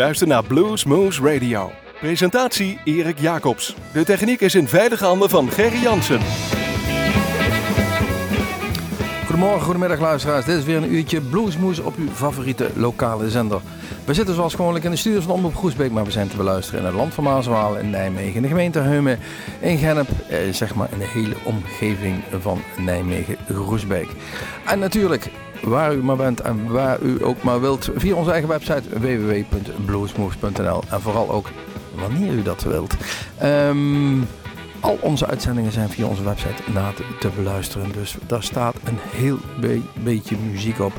luistert naar Blues Moose Radio. Presentatie Erik Jacobs. De techniek is in veilige handen van Gerry Jansen. Goedemorgen, goedemiddag luisteraars. Dit is weer een uurtje Bluesmoes op uw favoriete lokale zender. We zitten zoals gewoonlijk in de studios van Omroep Groesbeek, maar we zijn te beluisteren in het land van Maaswaal, in Nijmegen, in de gemeente Heumen, in Gennep, eh, zeg maar in de hele omgeving van Nijmegen-Groesbeek. En natuurlijk, waar u maar bent en waar u ook maar wilt, via onze eigen website www.bluesmoves.nl en vooral ook wanneer u dat wilt. Ehm al onze uitzendingen zijn via onze website na te, beluisteren. Dus daar staat een heel beetje muziek op.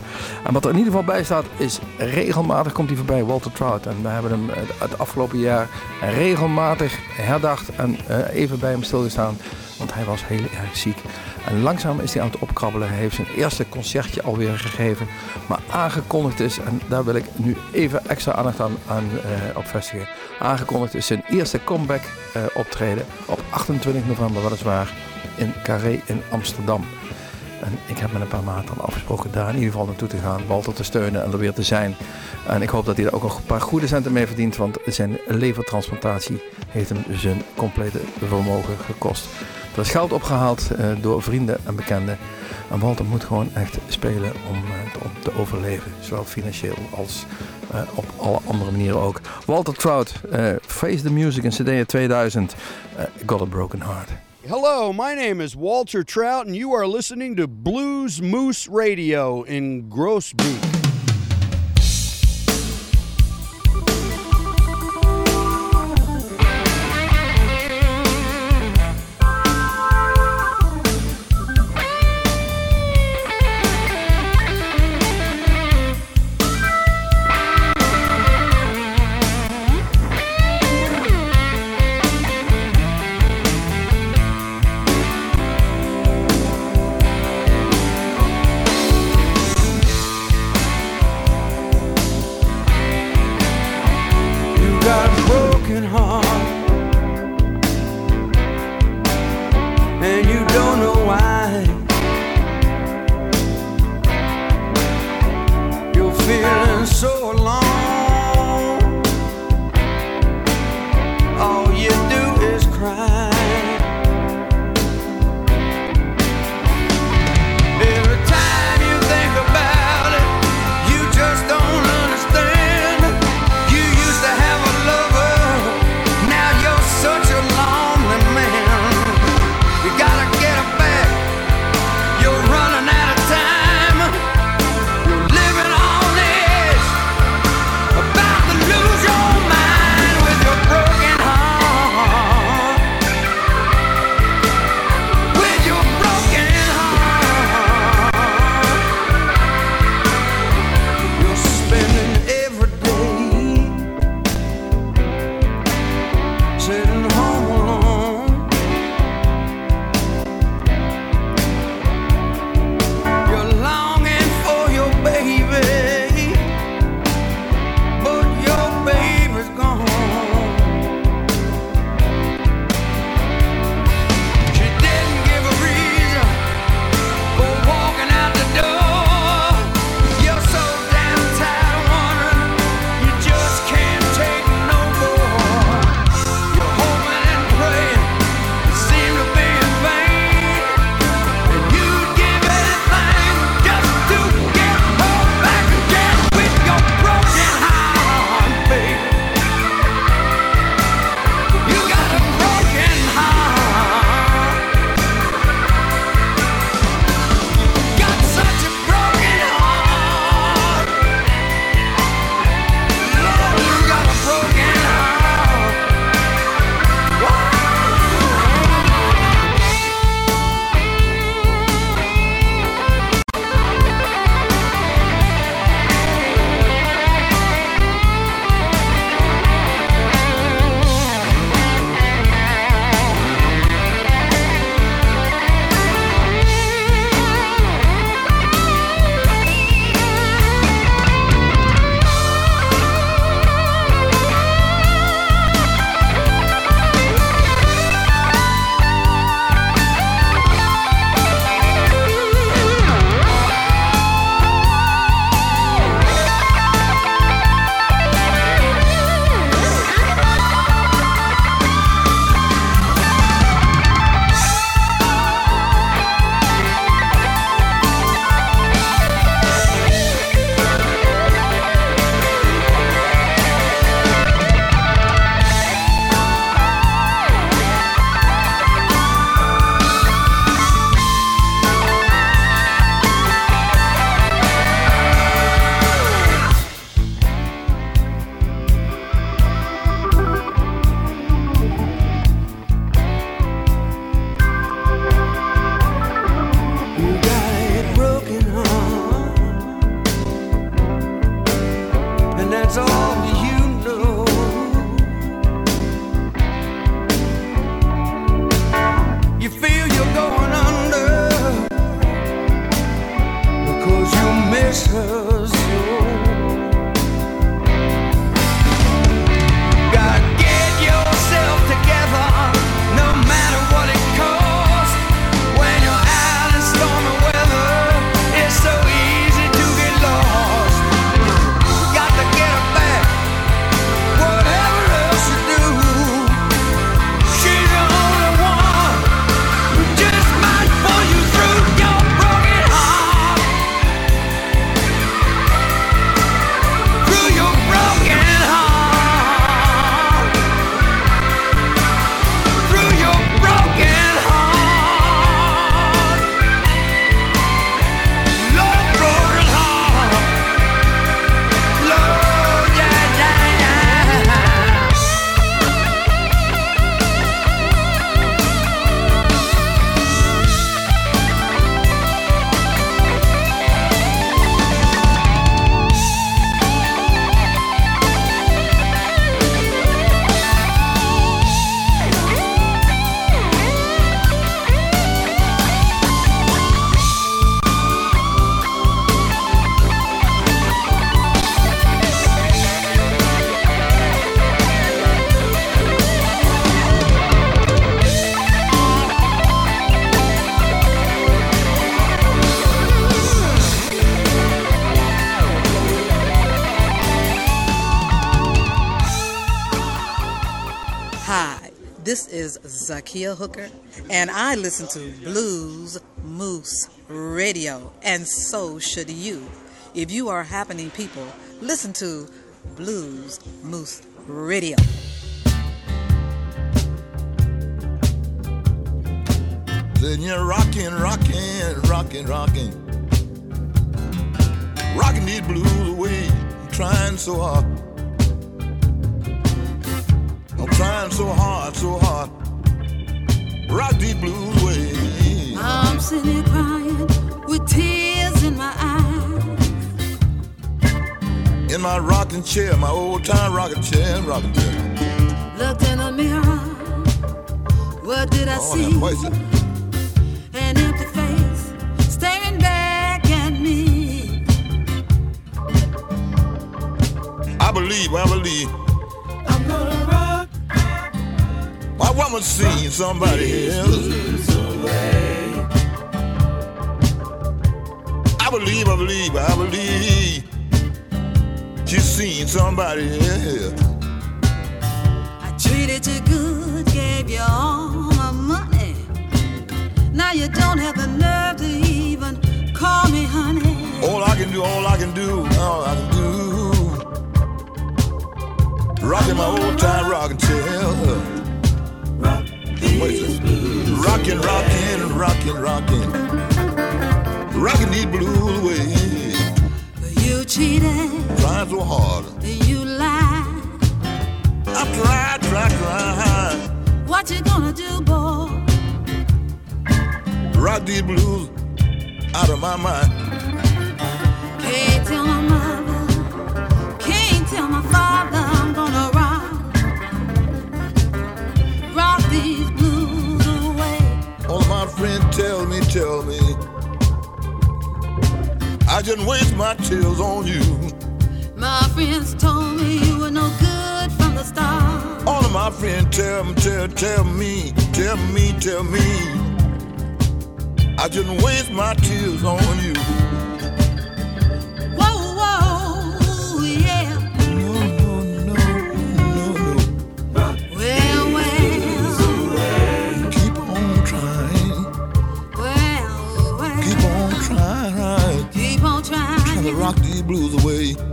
En wat er in ieder geval bij staat is regelmatig komt hij voorbij, Walter Trout. En we hebben hem het afgelopen jaar regelmatig herdacht en eh, even bij hem stilgestaan. Want hij was heel erg ziek. En langzaam is hij aan het opkrabbelen. Hij heeft zijn eerste concertje alweer gegeven. Maar aangekondigd is, en daar wil ik nu even extra aandacht aan, aan uh, op vestigen. Aangekondigd is zijn eerste comeback uh, optreden op 28 november weliswaar in Carré in Amsterdam. En ik heb met een paar maanden afgesproken daar in ieder geval naartoe te gaan, Walter te steunen en er weer te zijn. En ik hoop dat hij er ook nog een paar goede centen mee verdient, want zijn levertransplantatie heeft hem zijn complete vermogen gekost. Er is geld opgehaald uh, door vrienden en bekenden. En Walter moet gewoon echt spelen om, om te overleven. Zowel financieel als uh, op alle andere manieren ook. Walter Trout, Face the Music in CD 2000. Got a Broken Heart. Hello, my name is Walter Trout and you are listening to Blues Moose Radio in Groesbeek. This is Zakia Hooker, and I listen to Blues Moose Radio, and so should you. If you are happening people, listen to Blues Moose Radio. Then you're rocking, rocking, rocking, rocking. Rocking these blues away. Trying so hard. I'm trying so hard, so hard. Rock these blues away. I'm sitting here crying with tears in my eyes. In my rocking chair, my old time rocking chair, rocking chair. Looked in the mirror. What did I Oh, see? An empty face staring back at me. I believe, I believe. My woman seen somebody else. I believe, I believe, I believe. She's seen somebody else. I treated you good, gave you all my money. Now you don't have the nerve to even call me honey. All I can do, all I can do, all I can do. Rocking my old time rocking chair. Rocking, rocking, rocking, rocking. Rocking these blues away. You cheated, Trying so hard. you lied. I tried, tried, tried. What you gonna do, boy? Rock these blues out of my mind. Can't tell my mother, can't tell my father tell me. I just waste my tears on you. My friends told me you were no good from the start. All of my friends tell me, tell, tell me, tell me, tell me. I just waste my tears on you. Blues away.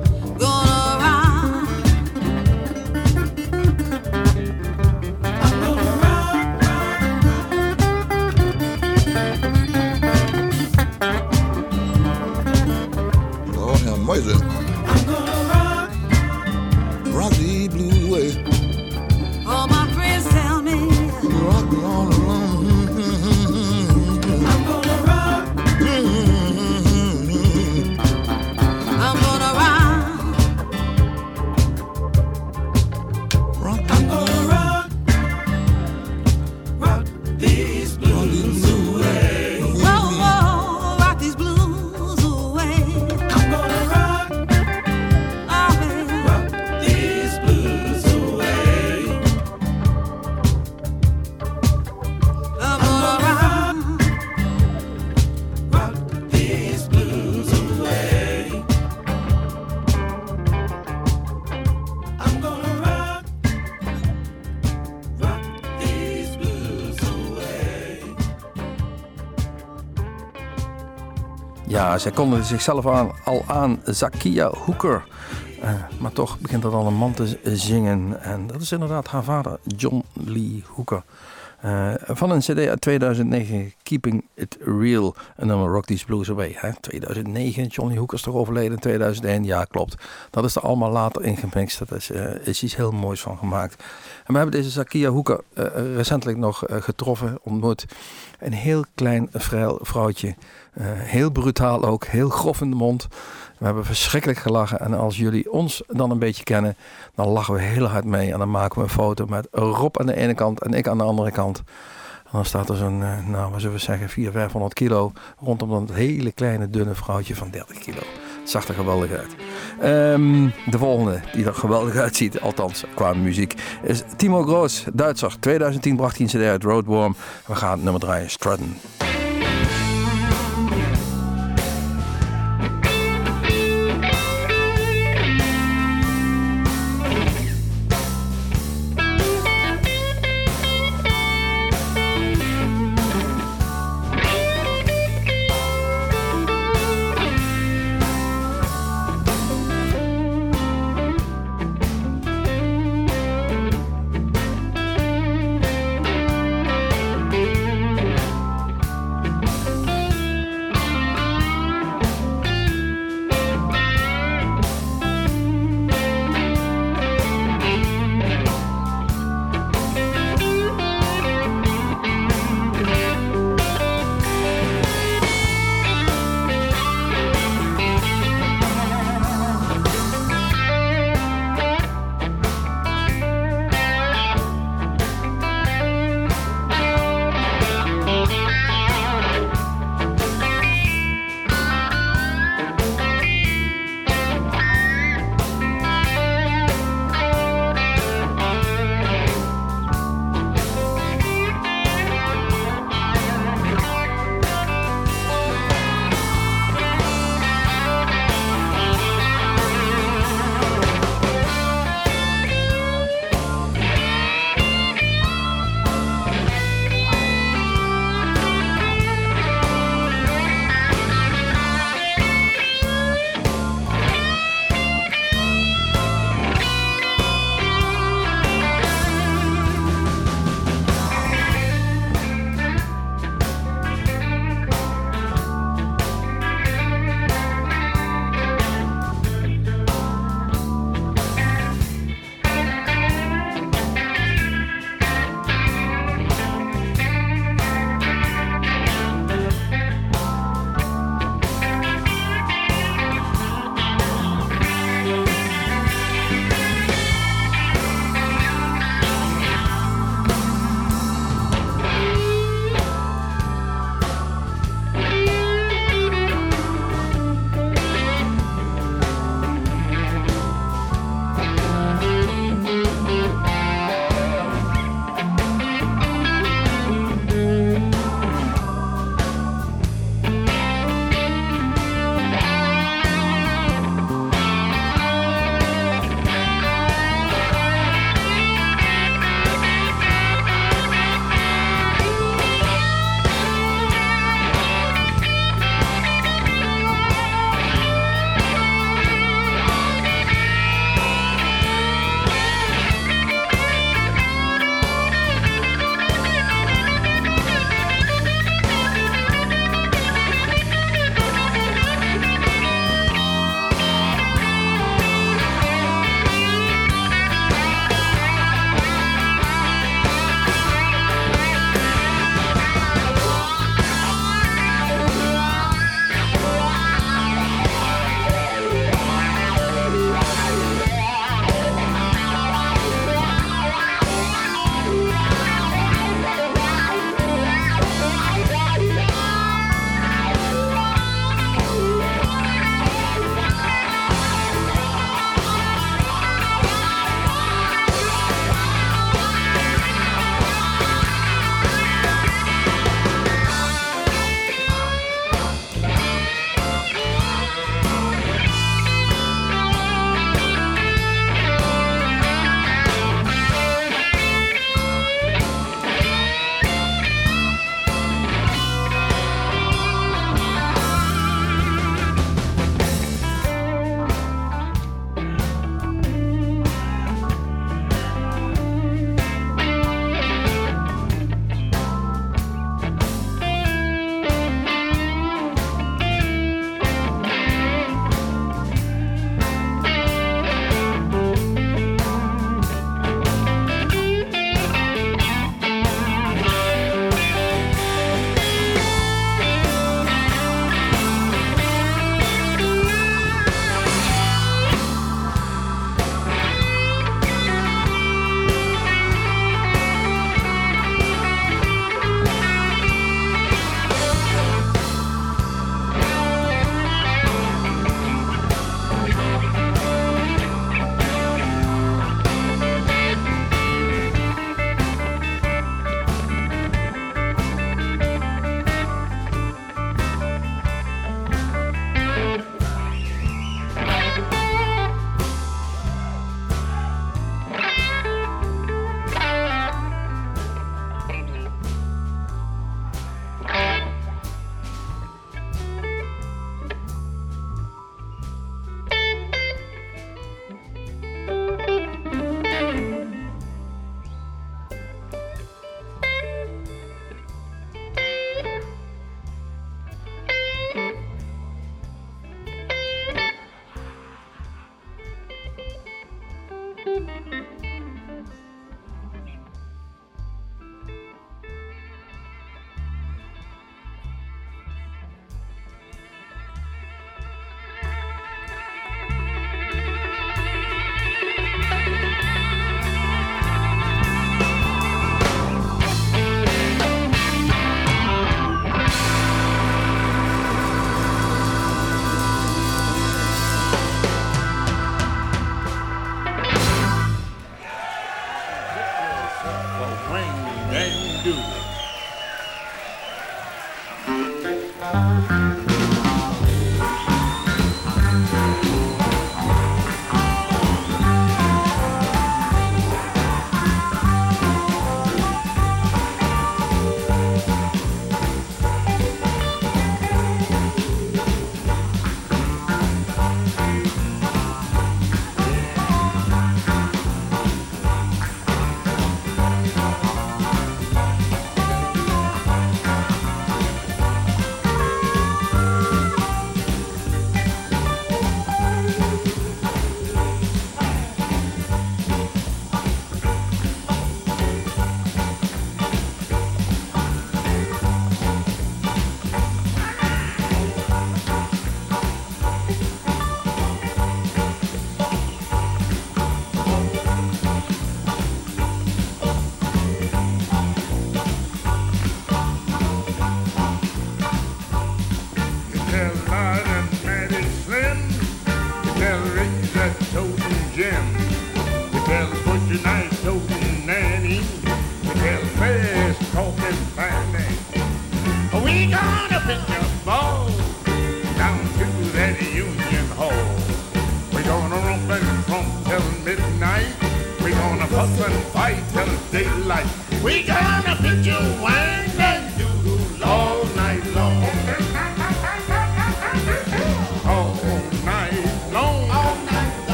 Zij kondigde zichzelf aan, al aan Zakia Hooker. Eh, maar toch begint er dan een man te zingen. En dat is inderdaad haar vader, John Lee Hooker. Eh, van een cd uit 2009, Keeping It Real. En dan Rock These Blues Away. Hè? 2009, John Lee Hooker is toch overleden in 2001? Ja, klopt. Dat is er allemaal later ingemixt. Dat is, eh, is iets heel moois van gemaakt. En we hebben deze Zakia Hooker eh, recentelijk nog getroffen, ontmoet. Een heel klein, vrij vrouwtje. Heel brutaal ook, heel grof in de mond. We hebben verschrikkelijk gelachen. En als jullie ons dan een beetje kennen, dan lachen we heel hard mee. En dan maken we een foto met Rob aan de ene kant en ik aan de andere kant. En dan staat er zo'n, eh, nou, wat zullen we zeggen, 400, 500 kilo rondom dat hele kleine, dunne vrouwtje van 30 kilo. Het zag er geweldig uit. Ehm, de volgende, die er geweldig uitziet, althans qua muziek, is Timo Groos, Duitser. 2010 bracht hij een cd uit, Roadworm. We gaan nummer draaien, Strudden.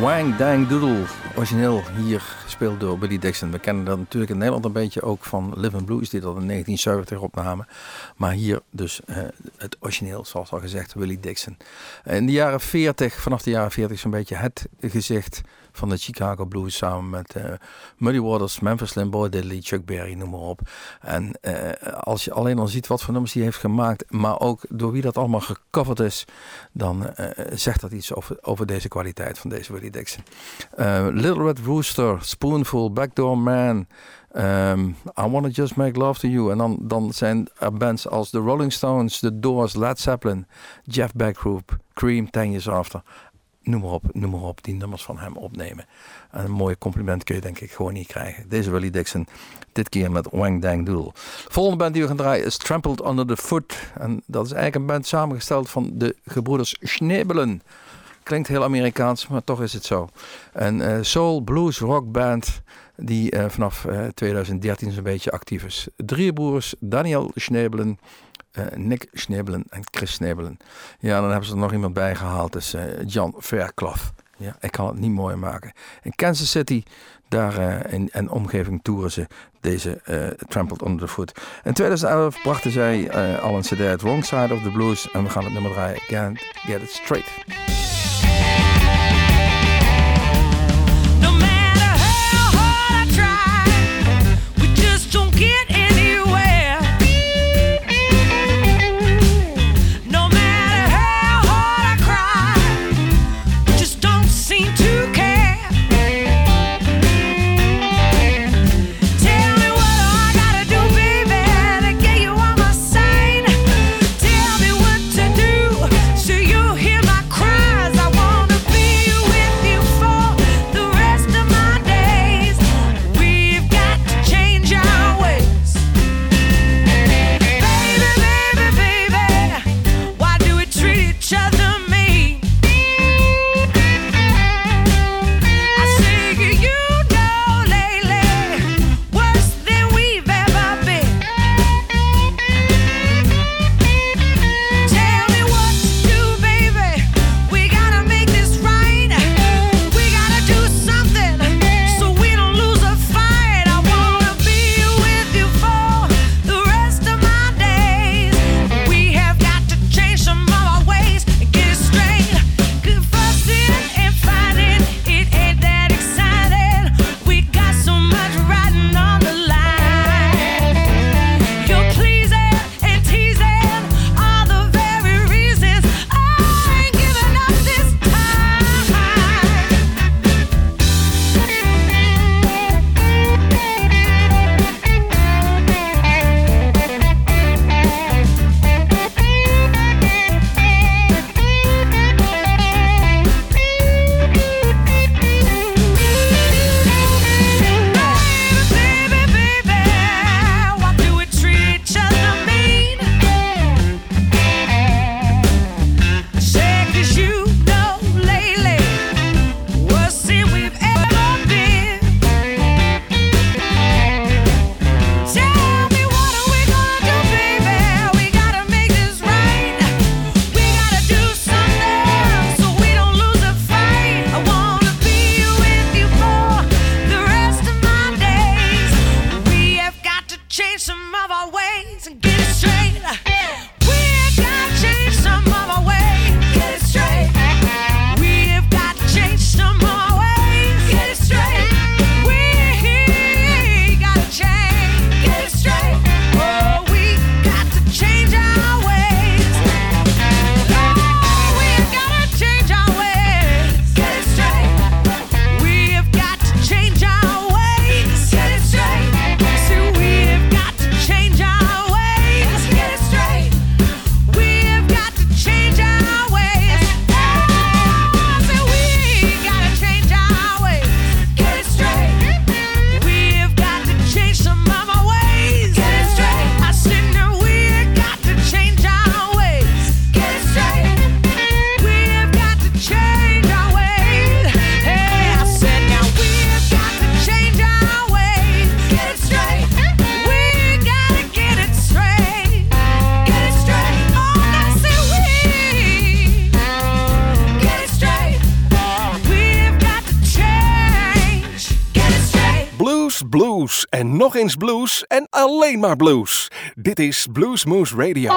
Wang Dang Doodle, origineel hier gespeeld door Billy Dixon. We kennen dat natuurlijk in Nederland een beetje ook van Live and Blues, die dat in 1970 opnamen. Maar hier dus eh, het origineel, zoals al gezegd, Willie Dixon. In de jaren 40, vanaf de jaren 40 zo'n beetje het gezicht van de Chicago Blues samen met eh, Muddy Waters, Memphis Slim, Boy Diddley, Chuck Berry, noem maar op. En eh, als je alleen al ziet wat voor nummers hij heeft gemaakt, maar ook door wie dat allemaal gecoverd is, dan eh, zegt dat iets over, over deze kwaliteit van deze Willie Dixon. Little Red Rooster, Spoonful, Backdoor Man, ehm, I Wanna Just Make Love to You. En dan, dan zijn er bands als The Rolling Stones, The Doors, Led Zeppelin, Jeff Beck Group, Cream, Ten Years After noem maar op, noem maar op, die nummers van hem opnemen. En een mooi compliment kun je denk ik gewoon niet krijgen. Deze Willie Dixon, dit keer met Wang Dang Doodle. De volgende band die we gaan draaien is Trampled Under the Foot. En dat is eigenlijk een band samengesteld van de gebroeders Schnebelen. Klinkt heel Amerikaans, maar toch is het zo. Een eh, soul, blues, rock band die eh, vanaf eh, 2013 zo'n beetje actief is. Drie broers, Daniel Schnebelen, eh, Nick Schnebelen en Chris Schnebelen. Ja, dan hebben ze er nog iemand bij gehaald, dus eh, Jan Verklof. Ja, ik kan het niet mooier maken. In Kansas City, daar eh, in en omgeving toeren ze deze Trampled Under the Foot. In 2011 brachten zij al een cd Wrong Side of the Blues en we gaan het nummer draaien, Can't Get It Straight. Nog eens blues en alleen maar blues. Dit is Blues Moose Radio.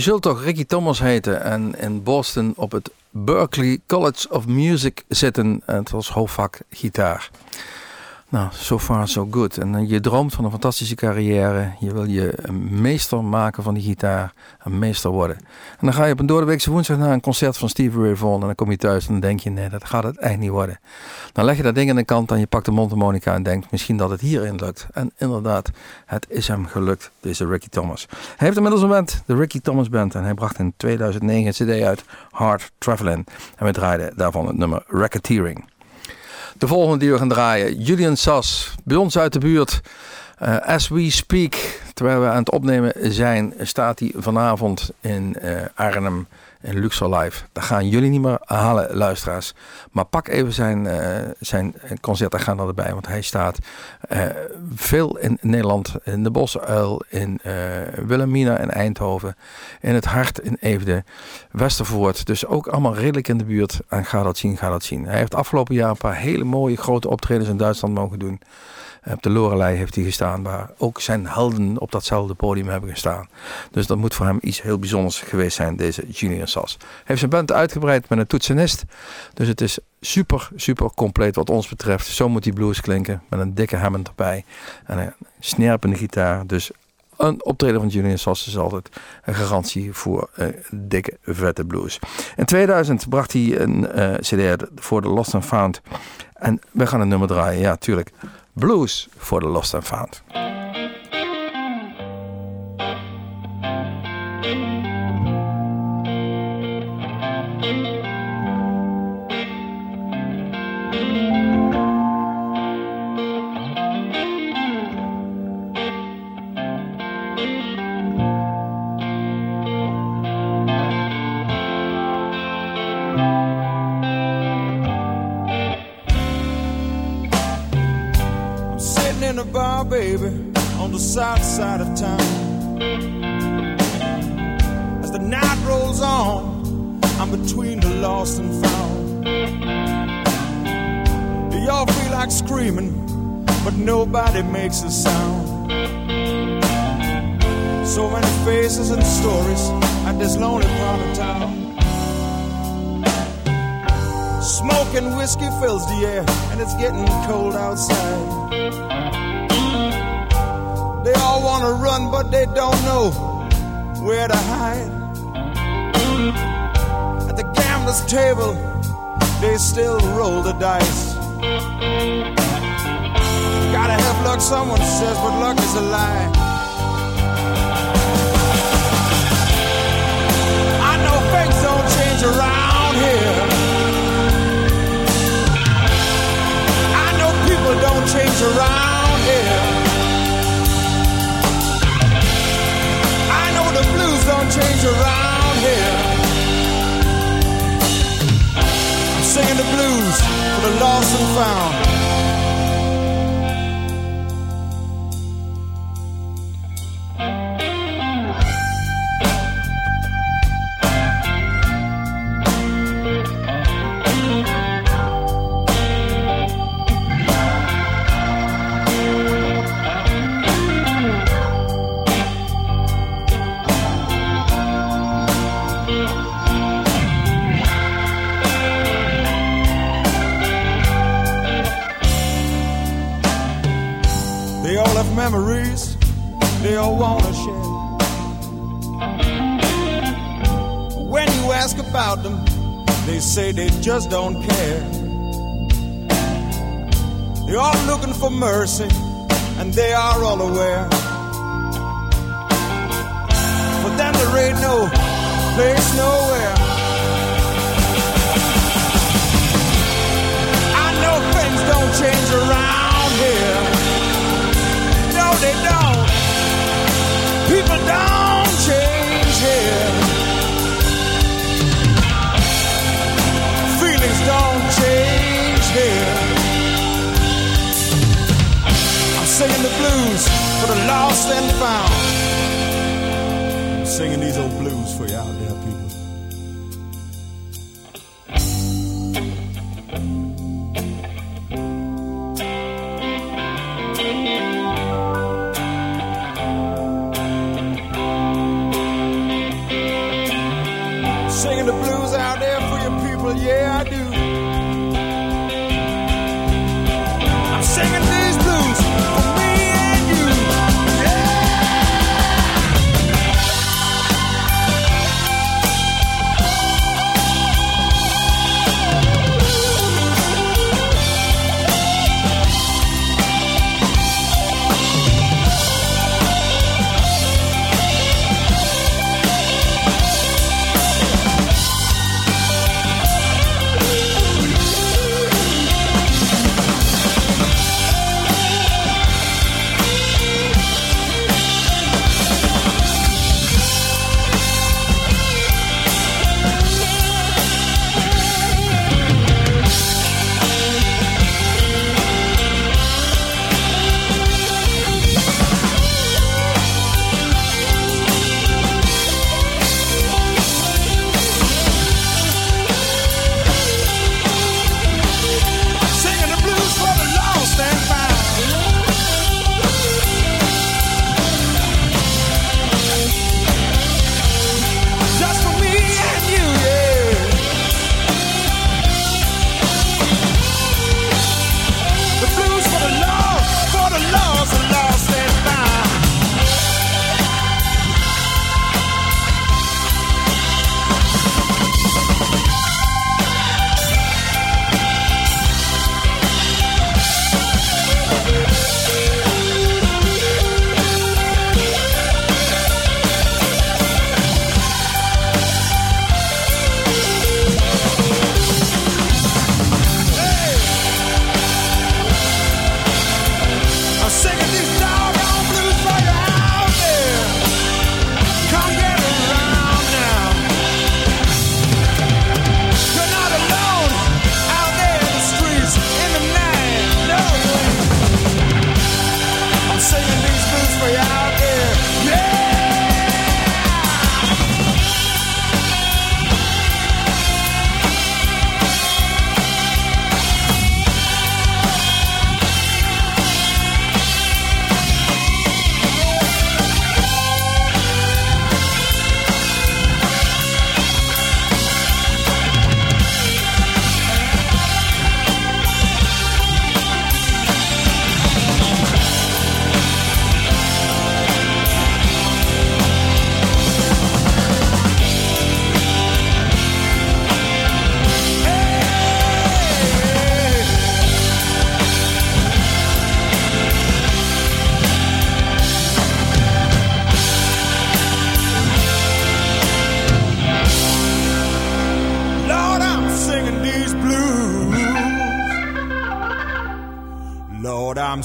Zult toch Ricky Thomas heten en in Boston op het Berklee College of Music zitten. En het was hoofdvak gitaar. Nou, so far so good. En eh, je droomt van een fantastische carrière. Je wil je een meester maken van die gitaar. Een meester worden. En dan ga je op een doordeweekse woensdag naar een concert van Stevie Ray Vaughan. En dan kom je thuis en dan denk je, nee, dat gaat het echt niet worden. Dan leg je dat ding aan de kant en je pakt de mondharmonica en denkt misschien dat het hierin lukt. En inderdaad, het is hem gelukt, deze Ricky Thomas. Hij heeft inmiddels een band, de Ricky Thomas Band. En hij bracht in 2009 een cd uit, Hard Traveling. En we draaiden daarvan het nummer Racketeering. De volgende die we gaan draaien, Julian Sas, bij ons uit de buurt. Uh, as we speak, terwijl we aan het opnemen zijn, staat hij vanavond in eh, Arnhem in Luxor Live. Dat gaan jullie niet meer halen, luisteraars. Maar pak even zijn, eh, zijn concertagenda erbij, want hij staat eh, veel in Nederland, in de Bosuil, in eh Wilhelmina in Eindhoven, in het Hart in Eefde, Westervoort. Dus ook allemaal redelijk in de buurt. En ga dat zien, ga dat zien. Hij heeft afgelopen jaar een paar hele mooie grote optredens in Duitsland mogen doen. Op de Lorelei heeft hij gestaan, waar ook zijn helden op datzelfde podium hebben gestaan. Dus dat moet voor hem iets heel bijzonders geweest zijn, deze Junior Sas. Hij heeft zijn band uitgebreid met een toetsenist. Dus het is super, super compleet wat ons betreft. Zo moet die blues klinken, met een dikke Hammond erbij. En een snerpende gitaar. Dus een optreden van Julian Sass is altijd een garantie voor een dikke, vette blues. In 2000 bracht hij een eh, cd voor The Lost and Found. En we gaan een nummer draaien, ja, tuurlijk. Blues for the Lost and Found. Air, and it's getting cold outside. They all want to run, but they don't know where to hide. At the gambler's table, they still roll the dice. Gotta have luck, someone says, but luck is a lie. I know things don't change around here. Change around here. I know the blues don't change around here. I'm singing the blues for the lost and found. To share. When you ask about them, they say they just don't care. They're all looking for mercy, and they are all aware. For them, there ain't no place nowhere. I know things don't change around here. No, they don't. People don't change here. Feelings don't change here. I'm singing the blues for the lost and found. I'm singing these old blues for you out there, people. Yeah,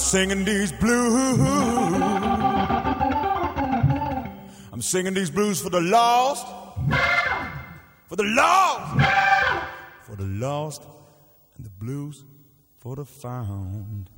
singing these blues. I'm singing these blues for the lost. For the lost. For the lost. And the blues for the found.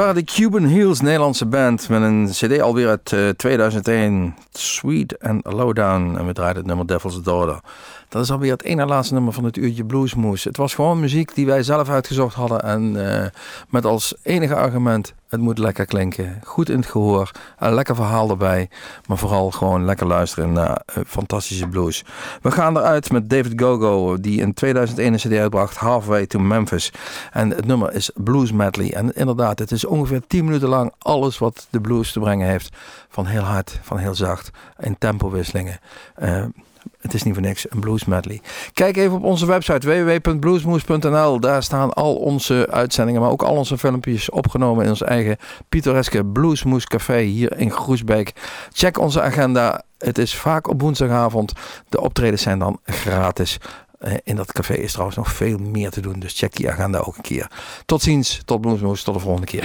Waren de Cuban Heels, Nederlandse band, met een cd alweer uit eh, 2001, Sweet and Lowdown. En we draaiden het nummer Devil's Daughter. Dat is alweer het ene laatste nummer van het uurtje Bluesmoes. Het was gewoon muziek die wij zelf uitgezocht hadden. En eh, met als enige argument, het moet lekker klinken. Goed in het gehoor, een lekker verhaal erbij. Maar vooral gewoon lekker luisteren naar eh, fantastische blues. We gaan eruit met David Gogo, die in 2001 een cd uitbracht, Halfway to Memphis. En het nummer is Blues Medley. En inderdaad, het is ongeveer 10 minuten lang alles wat de blues te brengen heeft. Van heel hard, van heel zacht, in tempowisselingen. Eh, het is niet voor niks, een blues medley. Kijk even op onze website www.bluesmoes.nl. Daar staan al onze uitzendingen, maar ook al onze filmpjes opgenomen in ons eigen pittoreske Bluesmoes Café hier in Groesbeek. Check onze agenda. Het is vaak op woensdagavond. De optredens zijn dan gratis. Eh, In dat café is trouwens nog veel meer te doen, dus check die agenda ook een keer. Tot ziens, tot Bluesmoes, tot de volgende keer.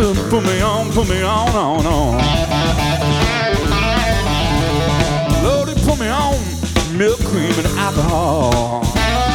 to put me on, put me on, on, on. Lordy, put me on milk, cream, and alcohol.